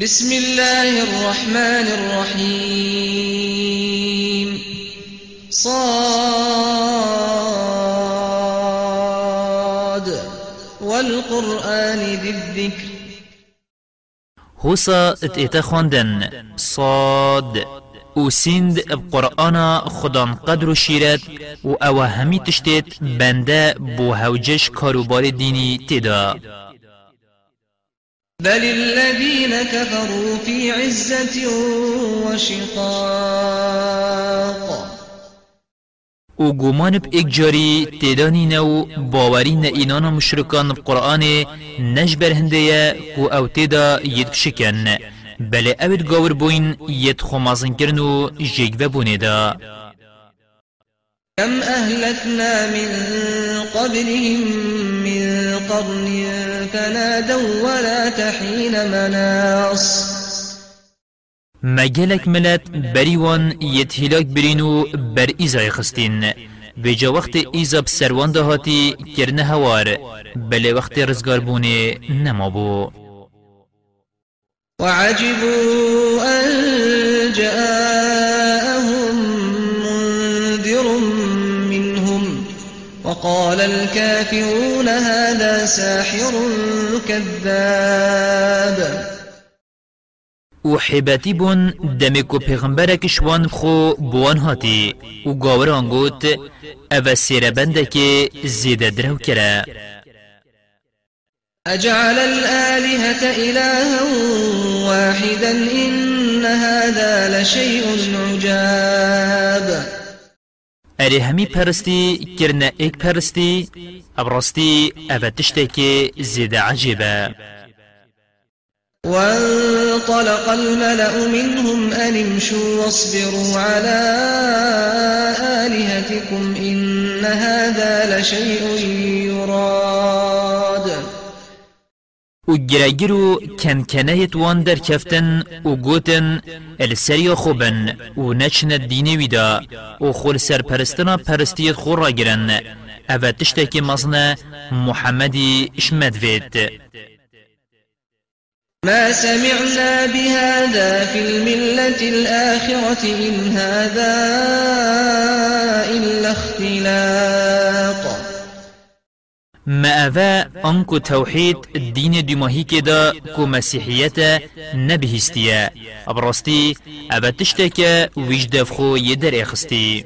بسم الله الرحمن الرحيم. صاد. والقرآن ذي الذكر. هوسا اتئتا خواندن صاد. و سند بقرآن خدان قدر و شیرت و أو همی تشتید بنده بو هوجش کاروبار دینی تدا بل الذين كفروا في عزة وشقاق. و گمان ب ایک جاری تیدانی نو باوری نه اینانا مشرکان بقرآن نجبر هنده و أو تیدا ید بشکن بله اوید گاور بوین ید خمازن کرن و جیگوه بونه كم أهلكنا من قبلهم من قرن فنادوا ولا تحين مناص. مگلک ملت بریوان یت هلاک برینو بر ایزای خستین. بجا وقت ایزا بسروان دهاتی کرنه هوار بله وقت رزگار بونه نمابو وعجبوا أن جاءهم وقال الكافرون هذا ساحر كذاب. و حبتی بون دمکو پیغمبرک شوان بخو بوان هاتی. و گاوران گوت أو سیر بنده که زیده درو کرا أجعل الآلهة إلها واحدا إن هذا لشيء عجاب. اره همی پرستی کرنه ایک پرستی ابرستی أو تشتکی زیده عجیبه وانطلق الملأ منهم أن امشوا واصبروا على آلهتكم إن هذا لشيء و گرگیر و کنکنه وان در کفتن و گوتن السریا خوبن و نچن دینه ویدا و خول سر پرستنا پرستیت خور را گرن أو تشتکی مزنه محمدی اشمد وید ما سمعنا بهذا في الملة الآخرة إن هذا إلا اختلاق ما أفا أنكو توحيد الدين دماهي كدا كو مسيحية نبهستيا أبرستي أبا تشتكى ويجدفخو يدر إخستي.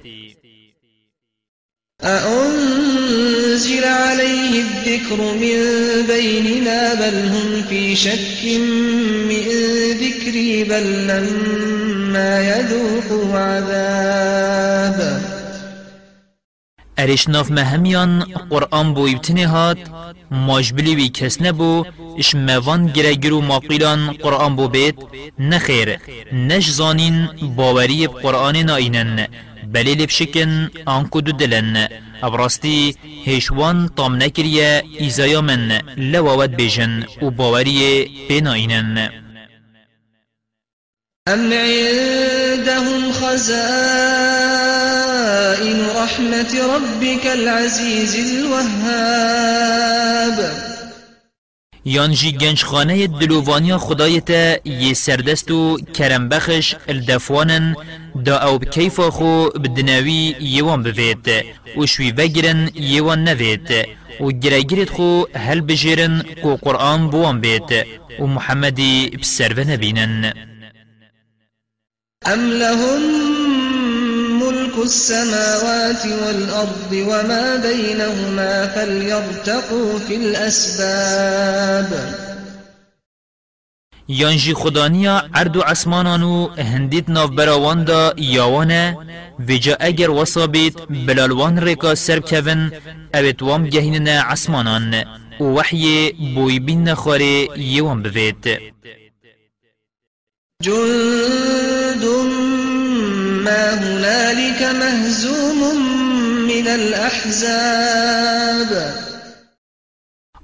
أأنزل عليه الذكر من بيننا بل هم في شك من ذكري بل لما يذوقوا عذاب. ارش ناف مهمیان قرآن بو ابتنه هات ماجبلی وی کس نبو إش موان گرگرو ماقیلان قرآن بو بید نخیر نش زانین باوری قرآن ناینن بلی لبشکن آنکو دو دلن أبراستی هشوان طام نکریه ایزایا من لواوت بیجن و باوری بیناینن أم عندهم خزائن رحمة ربك العزيز الوهاب. یان جی گنج خانه دلووانیا خدایتا یه سردست و کرم بخش الدفوانن دا أو بکیفا خو بدناوی یوان بوید و شوی وگرن یوان نوید و گرگیرت خو هل بجیرن کو قرآن بوان بید و محمدی بسرو نبینن أم لهم ملك السماوات والأرض وما بينهما فليرتقوا في الأسباب یانجی خدانیا عرض و عسمانانو هندیت ناف براوان دا یاوانه ویجا اگر وصابیت بلالوان ریکا سر کون اوید وام گهینن عسمانان و وحی بوی بین نخواره یوان بوید. جند ما هنالك مهزوم من الأحزاب.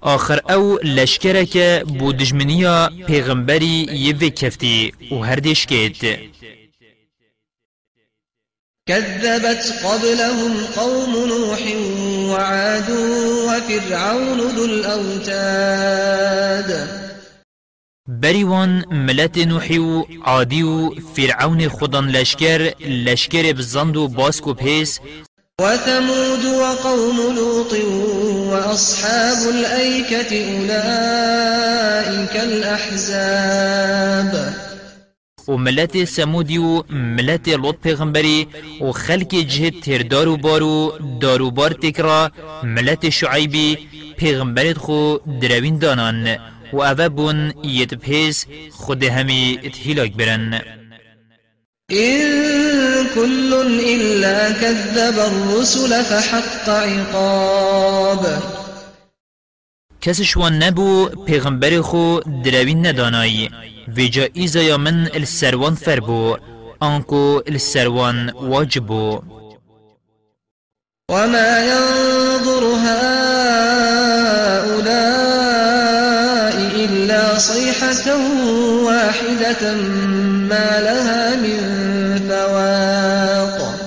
آخر أو لشکره که بو دجمنیا پیغمبری یوی کفتی و هر دشکید كذبت قبلهم قوم نوح وعاد وفرعون ذو الأوتاد. بریوان ملت نوحی و عادی و فرعون خودان لشکر لشکر بزند و باسکو پیس وثمود وقوم لوط وأصحاب الأيكة أولئك الأحزاب. و ملت سمودی و ملت لوط پیغمبری و خلق جهد تردار و بارو دارو بار تکرا ملت شعیبی پیغمبرت خو دروین دانان. و اوه بون یت پیس خود همی اتهیلاک برن. إن كل إلا كذب الرسل فحق عقاب. کسش وان نبو پیغمبر خو دروین ندانای. ویجا ایزا یا من السروان فربو آنکو السروان واجبو وما ينظر هؤلاء صيحة واحدة ما لها من فواق.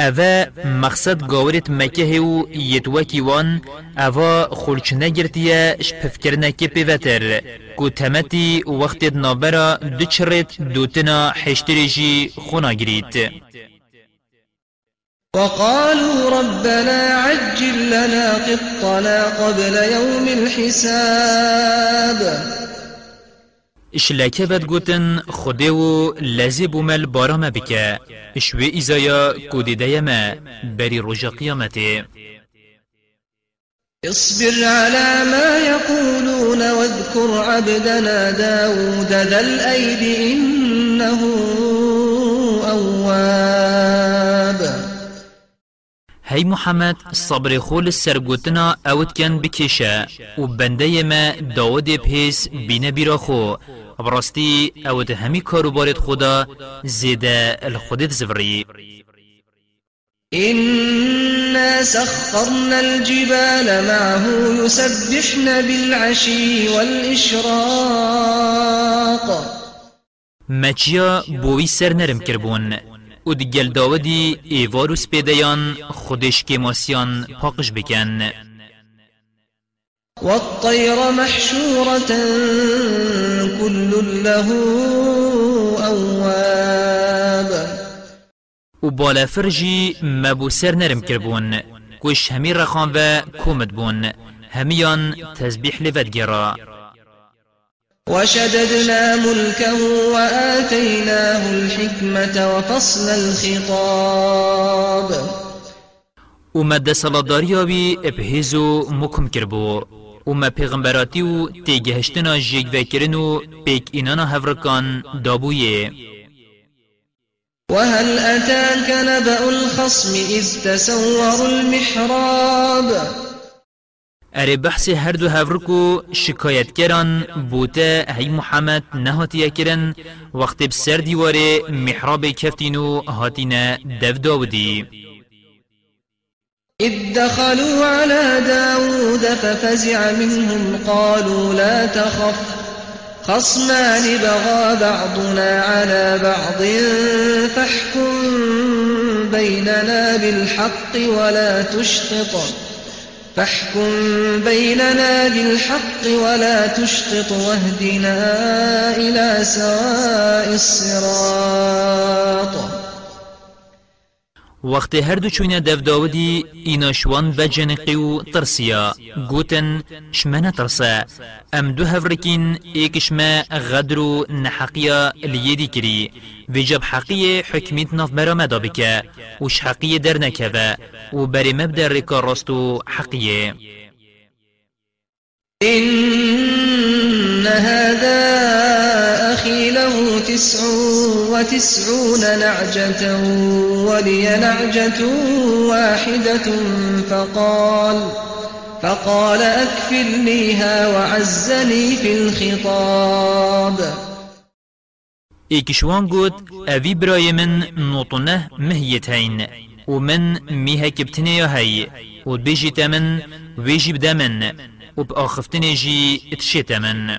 اوه مقصد گاورت مکه و یدوکی وان اوه خلچ نگرتیه شپفکر نکی پیوتر کو نابرا دو چرت دوتنا حشتریجی خونا گرید وقالوا ربنا عجل لنا قطنا قبل يوم الحساب. اشلاکه بد گوتن خوده و لزی بومل بارا بکه اشوی ایزایا کودیده ما بری رجا قیامته اصبر على ما يقولون واذكر عبدنا داود ذا الأيد إنه أواب. هی محمد صبر خول سرگوتنا اوت کن بکشه و بنده ما داود پیس بینه بیرا خو براستی اوت همی کاروبارت خدا زیده الخودت زوری إنا سخرنا الجبال معه يسبحن بالعشي والإشراق. مچیا بوی سر نرم کربون و دگل داودی ایوارو سپیدیان خودش که ماسیان پاقش بکن. والطير محشورة كل له أواب. و بالا فرجی مبو سر نرم کربون کش همی رخان و کومد بون همیان تسبیح لفت گرا. وشددنا ملكه وآتيناه الحكمة وفصل الخطاب. و مد سلاداریاوی ابهیزو مکم کربو و ما پیغمبراتی و تیگهشتنا جیگ وکرن و پیک اینانا هفرکان دابویه وهل أتاك نبأ الخصم إذ تسوروا المحراب؟ اره بحث هر دو هفرکو شکایت کرن بوته هی محمد نهاتیه کرن وقت بسر دیواره محراب کفتینو هاتینا دف داودی إذ دخلوا على داود ففزع منهم قالوا لا تخف خصمان بغى بعضنا على بعض فاحكم بيننا بالحق ولا تشطط فاحكم بيننا بالحق ولا تشطط واهدنا إلى سواء الصراط. وقت هر دو چوینه دف داودی اینا شوان و جنقی و ترسیا. گوتن شمنا ترسا ام دو هفرکین ایک شما غدر و نحقیا لیدی کری. و جب حقی حکمیت ناف برا مدا بکه وش حقی در نکوه. و بری مبدر رکا راستو حقیه. إن هذا أخي تسع وتسعون نعجة ولي نعجة واحدة فقال فقال أكفلنيها وعزني في الخطاب. ایکشوان گوت اوی برای من نوطنه مهیت هین و من میه کبتنه یا هی و بیجیت من ویجی بدا من و بآخفتنه جی اتشیت من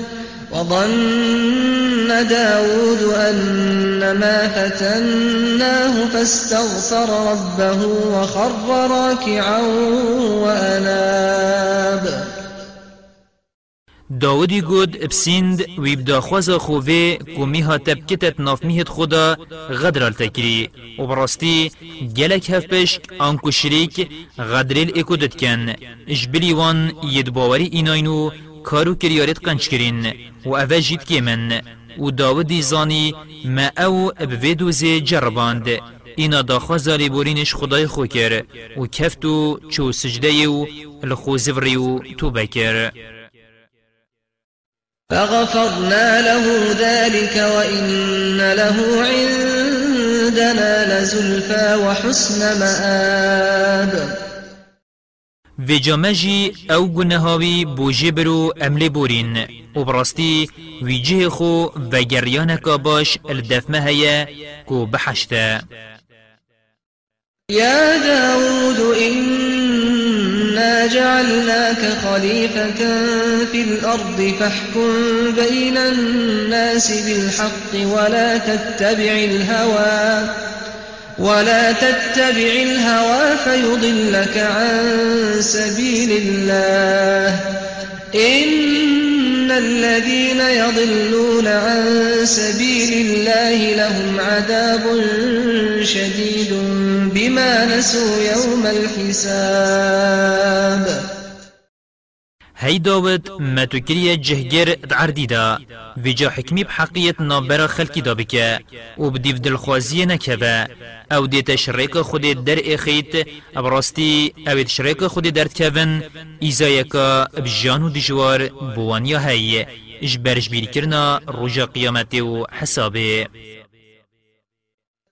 وظن داود أن ما فتناه فاستغفر ربه وخر راكعا وأناب. داودی گود بسیند وی بداخواز خوفه کمی ها تبکتت ناف میهت خدا غدرال تکری. و براستی گلک هفپشک آنکو شریک غدرل اکودت کن. اجبلی وان ید باوری ایناینو کارو کریارت قنچ کرین و اوه جید که من. و داودی زانی ما أو بویدوزی جرباند. اینا داخوازا بورینش خدای خو کر. و کفتو چو سجده و الخوزفری و تو بکر فغفرنا له ذلك وإن له عندنا لزلفى وحسن مآب. و جامجی أو گنهاوی بوجه برو املی بورین. و براستی وی جه خو و گریانکا باش الدفمه هیا کو بحشته. يا داود إنا جعلناك خليفة في الأرض فاحكم بين الناس بالحق ولا تتبع الهوى ولا تتبع الهوى فيضلك عن سبيل الله. إن الذين يضلون عن سبيل الله لهم عذاب شديد بما نسوا يوم الحساب. هی داود متوکری جهگر عردی دا و جا حکمی بحقیت نابرا خلکی دا بکه و بدیو دلخوازی نکبه أو دی تشریک خود در اخیت ابراستی أو تشریک خود در کون ایزایکا بجان و دجوار بوانیا هی اجبرش بیر کرنا رجا قیامت و حسابه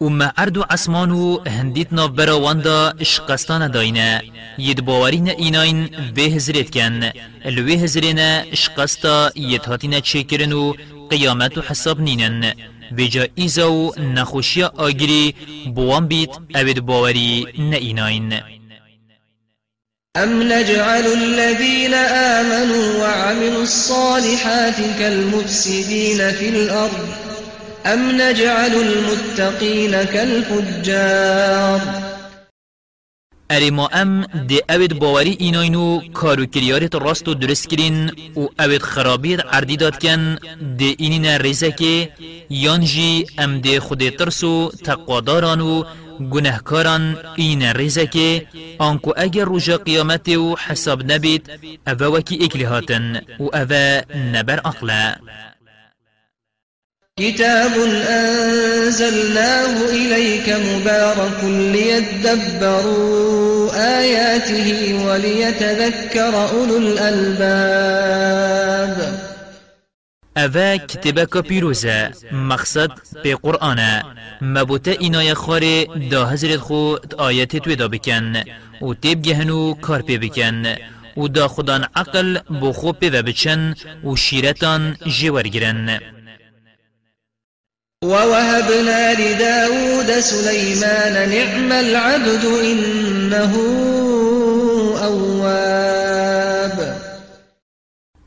وما أردو عسمانو هندیت ناف برا واندا اشقستان داینه ید باورین ایناین به هزرت کن الوه هزرین إشقستا ید هاتین چکرن قیامت و حساب نینن ویجا ایزا و نخوشی آگری بوان بیت اوید باوری نئیناین أم نجعل الذين آمنوا وعملوا الصالحات كالمفسدين في الأرض؟ أم نجعل المتقين كالفجار اری ما أم دی اوید باوری ایناینو کارو کریارت راست و درست کرین و اوید خرابیت عردی داد کن دی اینین ریزه که یانجی أم دی خود ترس و تقواداران و گنهکاران این ریزه که آنکو اگر روژا قیامت و حساب نبید اوه وکی اکلی هاتن و اوه نبر اقلا كتاب أنزلناه إليك مبارك ليدبروا آياته وليتذكر أولو الألباب. اوه کتبه پیروزه مقصد به قرآن مبوته اینای خاره دا هزرت خو آیت توی دا بکن و تیب گهنو کار پی بکن و دا خودان عقل پی بچن و شیرتان جوار گرن ووهبنا لداود سليمان نعم العبد إنه أواب.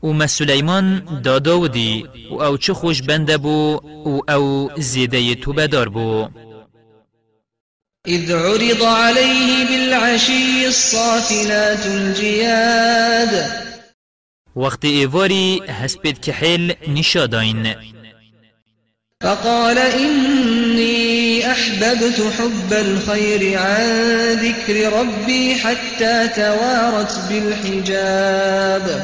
وما سليمان دا داودي و أو چه خوش بنده بو و أو زیده تو بدار بو. إذ عرض عليه بالعشي الصافنات الجياد وقت ایواری هسپید کحیل نشاداین. فقال إني أحببت حب الخير عن ذكر ربي حتى توارت بالحجاب.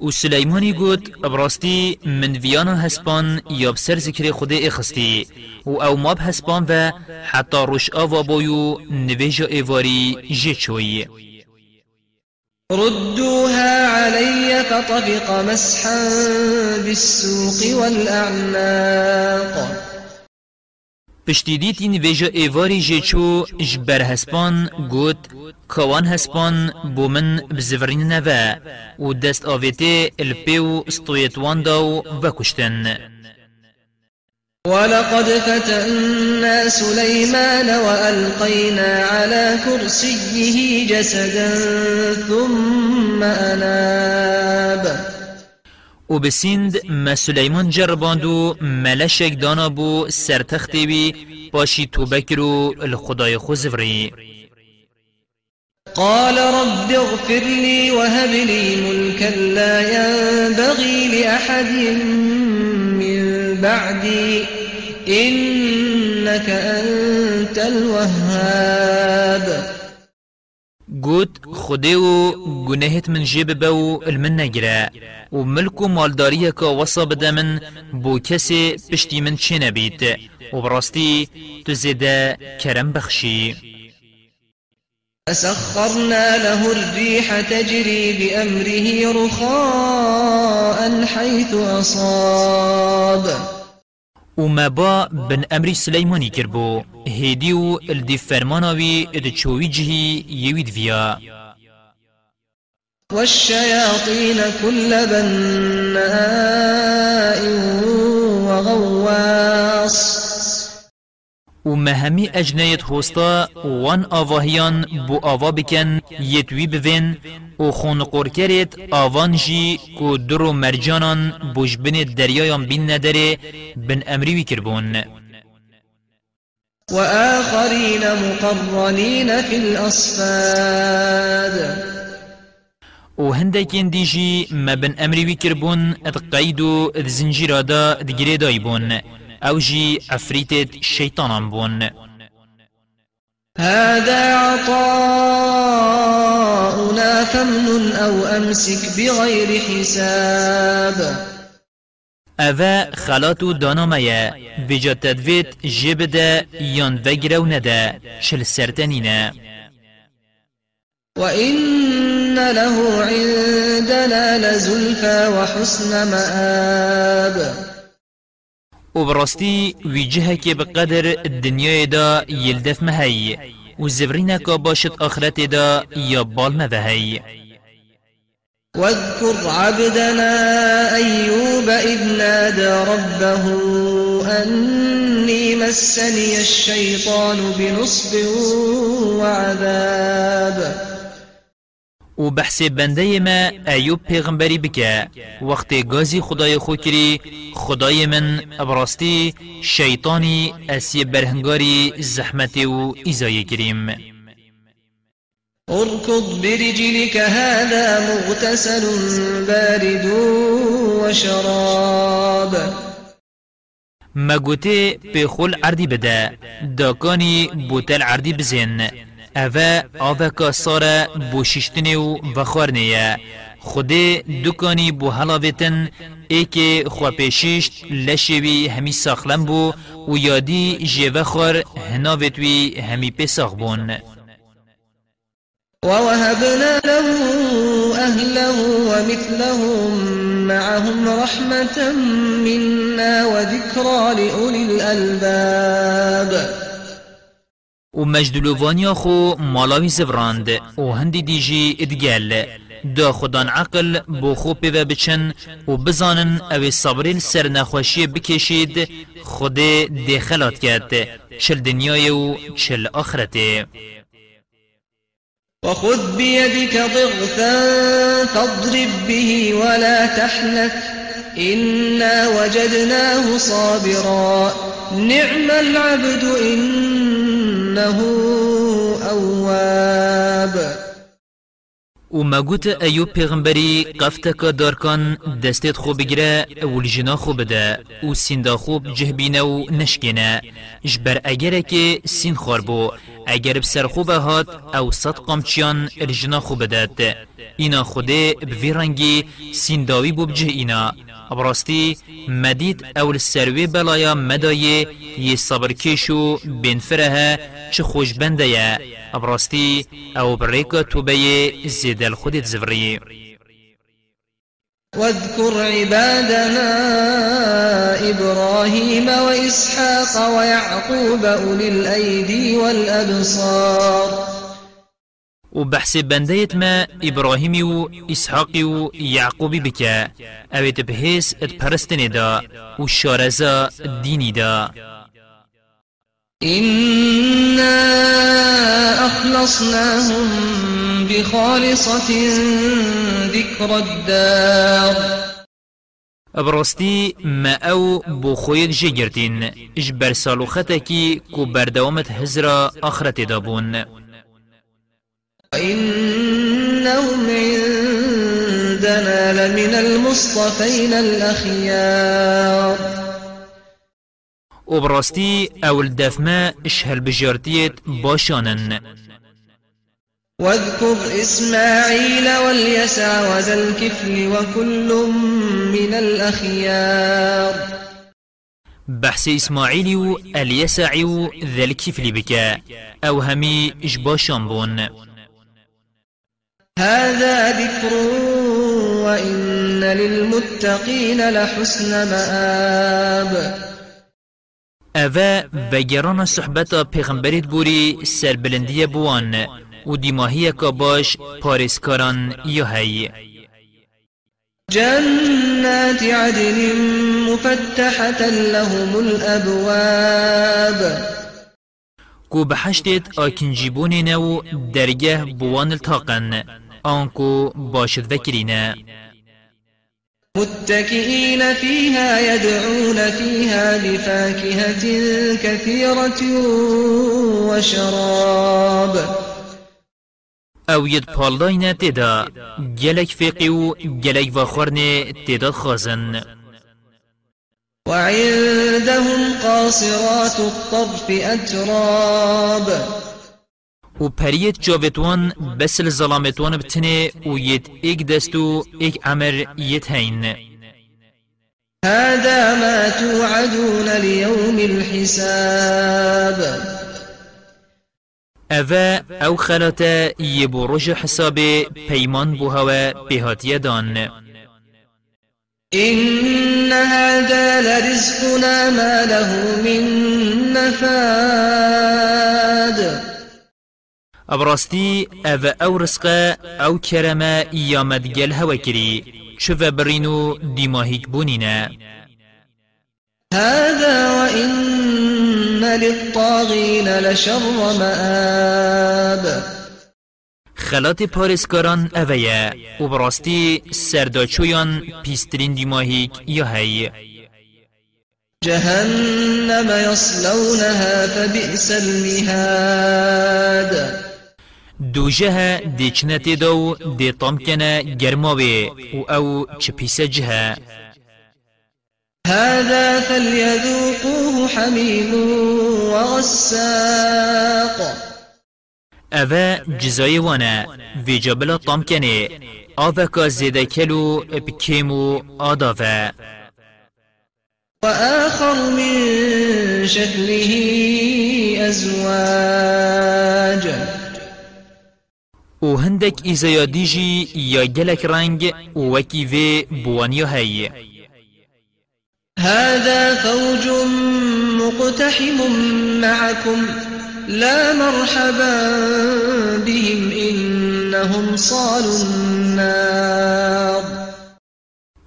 و سلیمانی گوت براستی من ویانا هسپان یا بسر ذکر خود اخستی و أو ماب هسپان و حتی روش آوا بویو نویجا ایواری جه چوی ردوها علي فطفق مسحا بالسوق والأعناق. پشتی این ویجا ایواری جیچو جبر هسپان گوت کوان هسپان بو من بزورین نوه و دست آویته الپیو استویتوان داو و کشتن. ولقد فتنا سليمان وألقينا على كرسيه جسدا ثم أناب. و بسیند ما سلیمان جرباندو ملشک دانا بو سرتختی بی باشی تو بکرو الخدای خوزفری قال رب اغفر لي وهب لي ملكا لا ينبغي لأحد بعدي إنك أنت الوهاب. گوت خودی و گناهت من جیب بو المن نگره و ملک و مالداری که وصا بده من بو کسی پشتی من چه نبید و براستی تو زیده کرم بخشی. فسخرنا له الريح تجري بأمره رخاء حيث أصاب. وما با بن امری سلیمانی کربو هیدی و الدی فرماناوی ادچوی جهی یوید ویا والشياطين كل بناء وغواص. و مهمی اجنیت هستا وان آواهیان بو آوا بکن یتوی بوین و خون کرد آوان جی کو درو مرجانان بوجبن دریایان بین نداره بن امریوی کربون وآخرين مقرنين في الأصفاد و هندکین دیجی ما بن قیدو اد زنجیرادا دگیره دایبون أو جي عفريتة شيطانا بون هذا عطاؤنا فمن أو أمسك بغير حساب. أفا خلاتو دانامايا بجا تدفيت جبدا يان وگرو ندا شل سرتنينا. وإن له عندنا لزلفى وحسن مآب. و براستی که بقدر الدنیا دا یلدف مهی و زفرینه که باشد آخرت دا یا بال واذكر عبدنا أيوب إذ نادى ربه أني مسني الشيطان بنصب وعذاب و بحث بنده ما ایوب پیغمبری بکه. وقت گازی خدای خو کری خدای من ابراستی شیطانی اسی برهنگاری زحمت و ایزای کریم. اركض برجلك هذا مغتسل بارد وشراب ما گوته به خل عردی بده. داکانی بوتل عردی بزن. اوه آوه که ساره بوشیشتنه و وخورنه خود دکانی بو هلاویتن ای که خوا پیشیشت لشوی همی ساخلم بو و یادی جیوه خور هناویتوی همی پیساخ بون ووهبنا له أهله ومثلهم معهم رحمة منا وذكرى لأولي الألباب و مجدلووانیا خو مالاوی زفراند. و هندی دیجی ادگل دا خودان عقل بو خو پیوه بچن و بزانن أو صبری سر نخوشی بکشید خود دخلات کرد چل دنیای و چل آخرته. وخذ بيدك ضغثا فاضرب به ولا تحنث. إنا وجدناه صابرا. نعم العبد إن إنه أواب. و مگوت ایوب پیغمبری قفتک دارکان دستت خوب بگیره و الجنا خوب بده و سیندا خوب جهبینه و جبر اگره که سین خور بو اگر بسر خوب هات أو صد قمچیان الجنا خوب داد اینا خوده بویرنگی سینداوی بو بجه اینا براستی مدید اول سروی بلایا مدایه یه صبر کشو بین فرها چه خوش براستی أو بریکا توبه زیده الخودت زفری واذكر عبادنا إبراهيم وإسحاق ويعقوب أولي الأيدي والأبصار. و بحث بندیت ما ابراهیمی و اسحاقی و یعقوبی بکه اوید بهیس ات پرستنی دا و شارزا دینی دا. إنا أخلصناهم بخالصة ذكر الدار. ابرستی ما أو بو خوید جگرتین اجبر سالوختکی کو بردوامت هزرا آخرت دابون وإنهم عندنا لمن المصطفين الأخيار. وبراستي أو الدفما اشهل بجارتيت باشانن. واذكر إسماعيل واليسع وذا الكفل وكل من الأخيار. بحث إسماعيل و اليسع و ذا الكفل بكا أو همي إجباشان بون. هذا ذكر وإن للمتقين لحسن مآب. اوه وگران صحبت پیغمبریت بوری سربلندی بوان و دیماهی که باش پارسکاران یا هی جنات عدن مفتحة لهم الأبواب. کو بحشتت آکنجیبون نو درگه بوان التاقن آنكو باشد وكرينا متكئين فيها يدعون فيها بفاكهة كثيرة وشراب أو ید پالداین تدا. گلک فقی و گلک وخورن تدا خازن وعندهم قاصرات الطرف أتراب. و پریت جاوتوان بسل ظلامتوان بتنه و ید ایک دستو ایک عمر ید هین. هذا ما توعدون ليوم الحساب. اوه أو خلاتا یبو رج حساب پیمان بو هوا بهاتیه دان. إن هذا لرزقنا ما له من نفاد. ابراستی أو أو رزق أو کرمه یامد گل هوا کری شوه برینو دیماهیک بونینه هذا وإن للطاغين لشر مآب. خلات پارسکاران اوه و براستی سرداچویان پیسترین دیماهیک یا هی. جهنم يصلونها فبئس المهاد. دوجه دیچنت دو دی طام کنه گرماوه و أو چپیس جه. هذا فليذوقوه حميم وغساق. اوه جزای وانه وی جابلا طام کنه آوه که زیده کلو بکیمو آداوه وآخر من شكله أزواج و هندك إزايا ديجي يا جلك رنگ و وكي في بوانيا هي هذا فوج مقتحم معكم لا مرحبا بهم إنهم صالوا النار.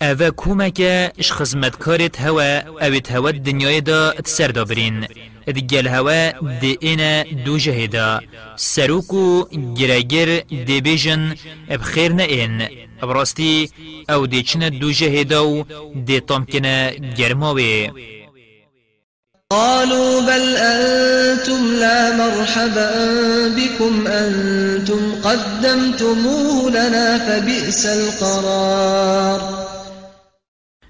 اوه کومکه اش خزمتکارت هوا اوید هوا دنیای دا تسر دابرین ادگل هوا دی اینا دو جهدا سروکو گرگر دی بیجن بخیر نه این براستی أو دی چنه دو و دی طامکنه گرماوی قالوا بل أنتم لا مرحبا بكم أنتم قدمتموه لنا فبئس القرار.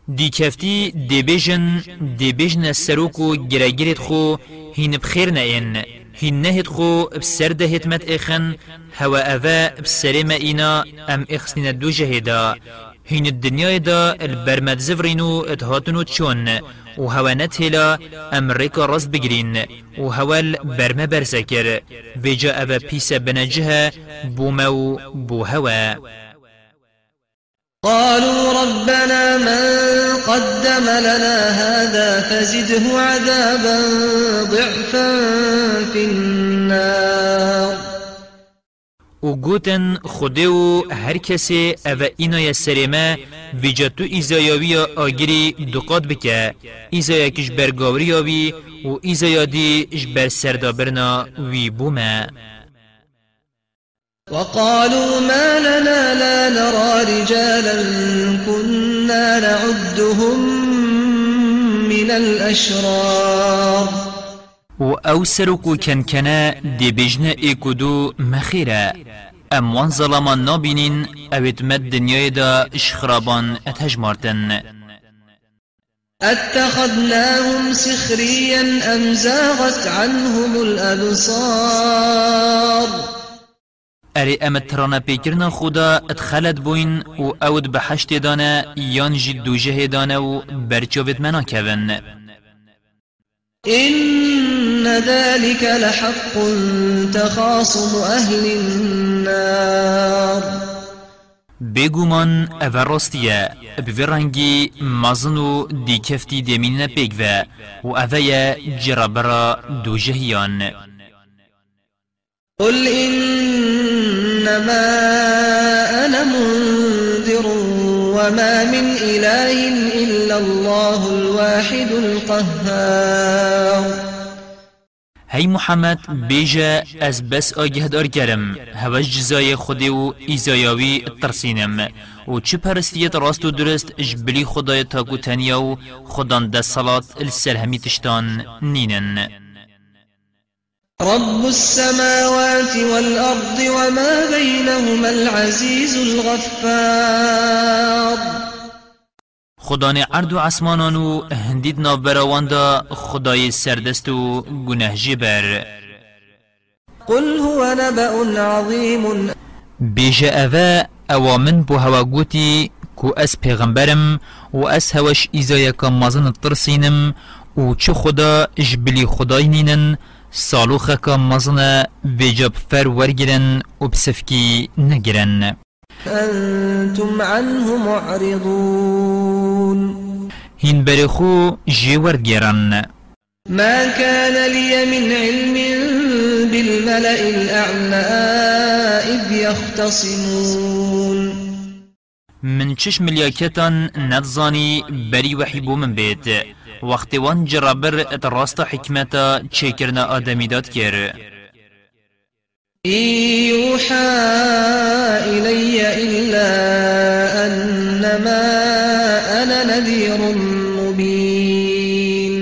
دی کفتی دی بیجن دی بیجن سروکو گرگیرت خو هین بخیر نین هین نهت خو بسر دهت مت اخن. هوا اوه بسر ما اینا ام اخسنین دو جهدا هین الدنيا دا البرمد زفرينو اتهاتنو تشون و هوا نتهلا أمريكا راست بگرين و هوا البرمه برسكر ويجا اوه بيسا بنجها بومو بو هوا قالوا ربنا من قدم لنا هذا فزده عذابا ضعفا في النار. و گوتن خوده و هر کسی أو اینا سرمه ویجاتو ایزایاوی آگیری دقات بکه. ایزایا کش برگاوری آوی و ایزایا دی اش بر سردابرنا وی بومه. وقالوا ما لنا لا نرى رجالا كنا نعدهم من الأشرار. و أو سرکو کنکنه دی بجنه ایکودو مخیره اموان ظلمان نابینین اوید مد دنیای دا اشخرابان أتهجمارتن. أتخذناهم سخريا أم زاغت عنهم الأبصار؟ اری أم ترانا پیکرنا خدا اتخلت بوین و اود به حشت دانه یان جی دوجه دانه و برچووت منا إن ذلك لحق تخاصم أهل النار. بگومان أو راستیه. بفرنگی مزن و دی کفتی دمین پیگ و جرابرا دوجهیان. قل إنما أنا منذر وما من إله إلا الله الواحد القهار. هی محمد بیجا از بس آگه دار کرم هواش جزای خودی و ایزایاوی ترسینم. و چه پرستیت راست و درست جبلی خدای تاکو تنیا و خدان ده صلات السرهمی تشتان نینن. رب السماوات والأرض وما بينهما العزيز الغفار. خدان عرض و عسمانان و هندید نابراوان دا خدای سردست و گناه جبر. قل هو نبأ عظيم بیجا اوه اوامن بو هوا گوتی کو اس پیغمبرم و اس هوش ایزایا که مازن ترسینم و چه خدا جبلی خدای نینن سالوخه مزنه ویجاب فر ورگرن و بسفکی نگرن أنتم عنه معرضون. هین برخو جی ورگرن ما كان لي من علم بالملأ الأعلى إذ يختصمون. من چش ملیاکتان ندزانی بری وحی بو من بید وقتی وان جرابر ات راست حکمتا چیکرنا آدمی داد إن يوحى إلي إلا أنما أنا نذير مبين.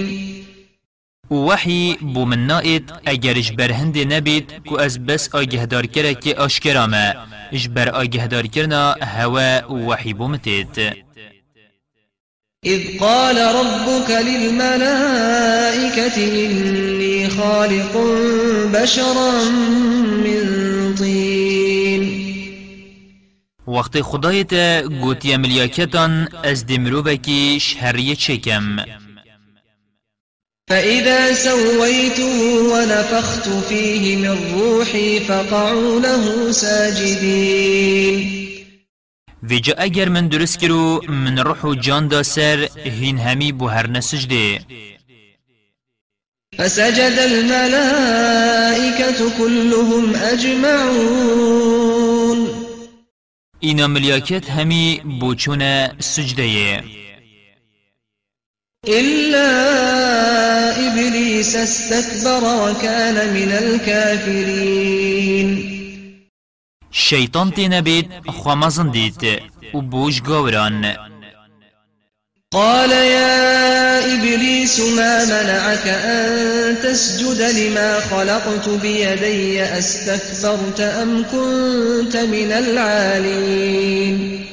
وحی بو من نائد اگرش برهند نبید کو از بس آگهدار کرا که آشکرامه. اش بر آگهدار کرنا هوا وحی بو متید. إذ قال ربك للملائكة إني خالق بشرا من طين. وقت خدایت گوتی ملیاکتان از دمروبکی شهریه چکم. فإذا سويته ونفخت فيه من روحي فقعوا له ساجدين. ویجا اگر من درست کرو من روح و جان دا سر هین همی بو هر نسجده. فسجد الملائكة كلهم أجمعون. اینا ملیاکت همی بوچونه سجده إلا إبليس استكبر وكان من الكافرين شیطان تی نبید خوامزن دید و بوش گاوران قال يا إبليس إبليس ما منعك أن تسجد لما خلقت بيدي أستكبرت أم كنت من العالين؟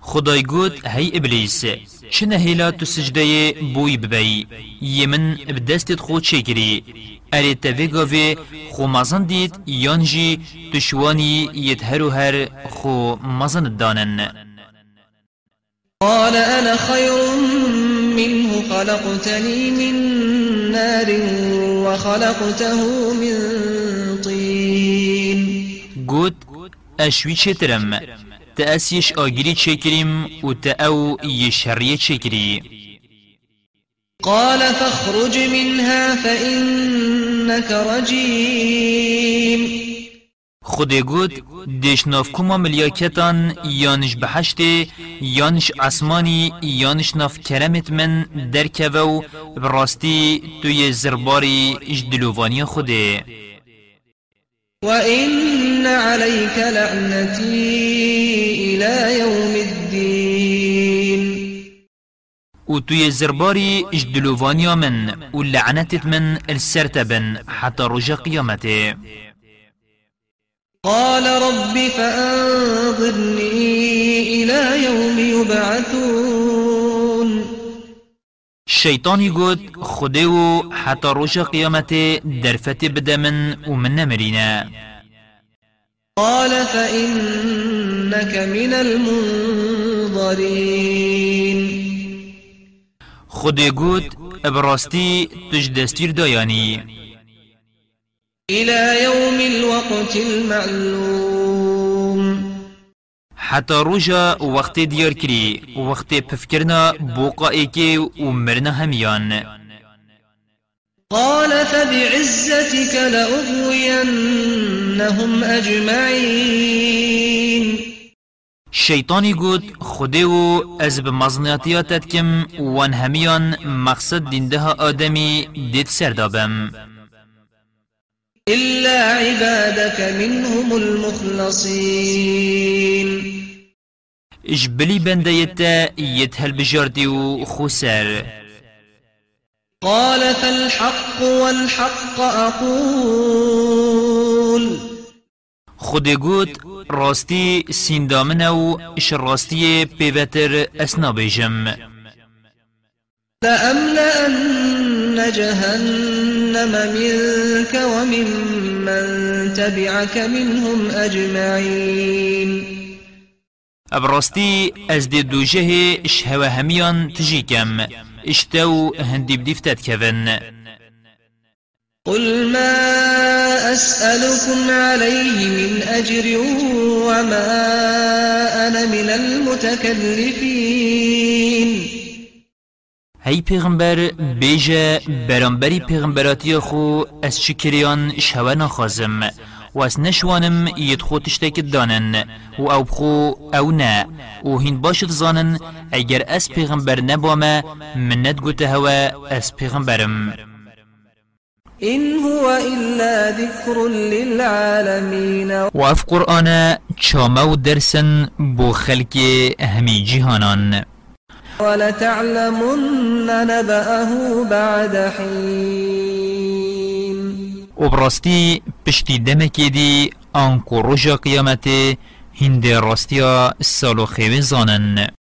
خدای گوت هی ابلیس چنه هیلا تو سجده بوی ببی؟ یمن بدستت خود چکری اری تاوی خو مزن دید یانجی تشوانی یتهرو هر خو مزن دانن قال أنا خير منه خلقتني من نار وخلقته من طين قد أشوي چترم تأسيش آگیری چکریم و تأو يشرية چکری قال فاخرج منها فإنك رجيم. خود گود دیش ناف کما ملیاکتان یانش بحشته یانش آسمانی یانش ناف کرمت من در و براستی توی زرباری اش دلووانی خوده. وإن عليك لعنتي إلى يوم الدين و توی زرباری اش دلووانی من و لعنتت من السرتبن حتى رجا قيامته قال رب فأنظرني إلى يوم يبعثون. شيطاني قد خديو حتى روش قيامت درفت بدمن ومن نمرينا قال فإنك من المنظرين خدي قد ابراستي تجدستير داياني إلى يوم الوقت المعلوم. حتى رجا وقت ديار كري وقت بفكرنا بوقا ايكي ومرنا هميان قال فبعزتك لأغوينهم أجمعين. شيطاني قد خديو از بمزنياتياتت كم وان هميان مقصد ديندها آدمي ديت سردابم إلا عبادك منهم المخلصين. اجبلي بنديتا يتهل بجاردي وخسر قال فالحق والحق أقول. خود قوت راستي سيندامنو اش راستي بيوتر اسنا بيجم لأملأن جهنم منك ومن من تبعك منهم أجمعين. ابرستي از دي دوجه شهوة هميان تجيكم اشتو هندي بديفتات كفن قل ما أسألكم عليه من أجر وما أنا من المتكلفين هی پیغمبر بیجه برانبری پیغمبراتی خو از شکریان شوه نخوازم. و از نشوانم ید خو تشتک دانن. و أو بخو أو نه. و هین باشد زانن اگر از پیغمبر نبامه منت گوته هوا از پیغمبرم. إن هو إلا ذكر للعالمين. وف قرآن چامو درسن بو خلق همي جهانان. ولتعلمن نبأه بعد حين. وبراستي پشتی دمکی دی آنکو رجا قیامت هند راستیا سالو خیوه زانن.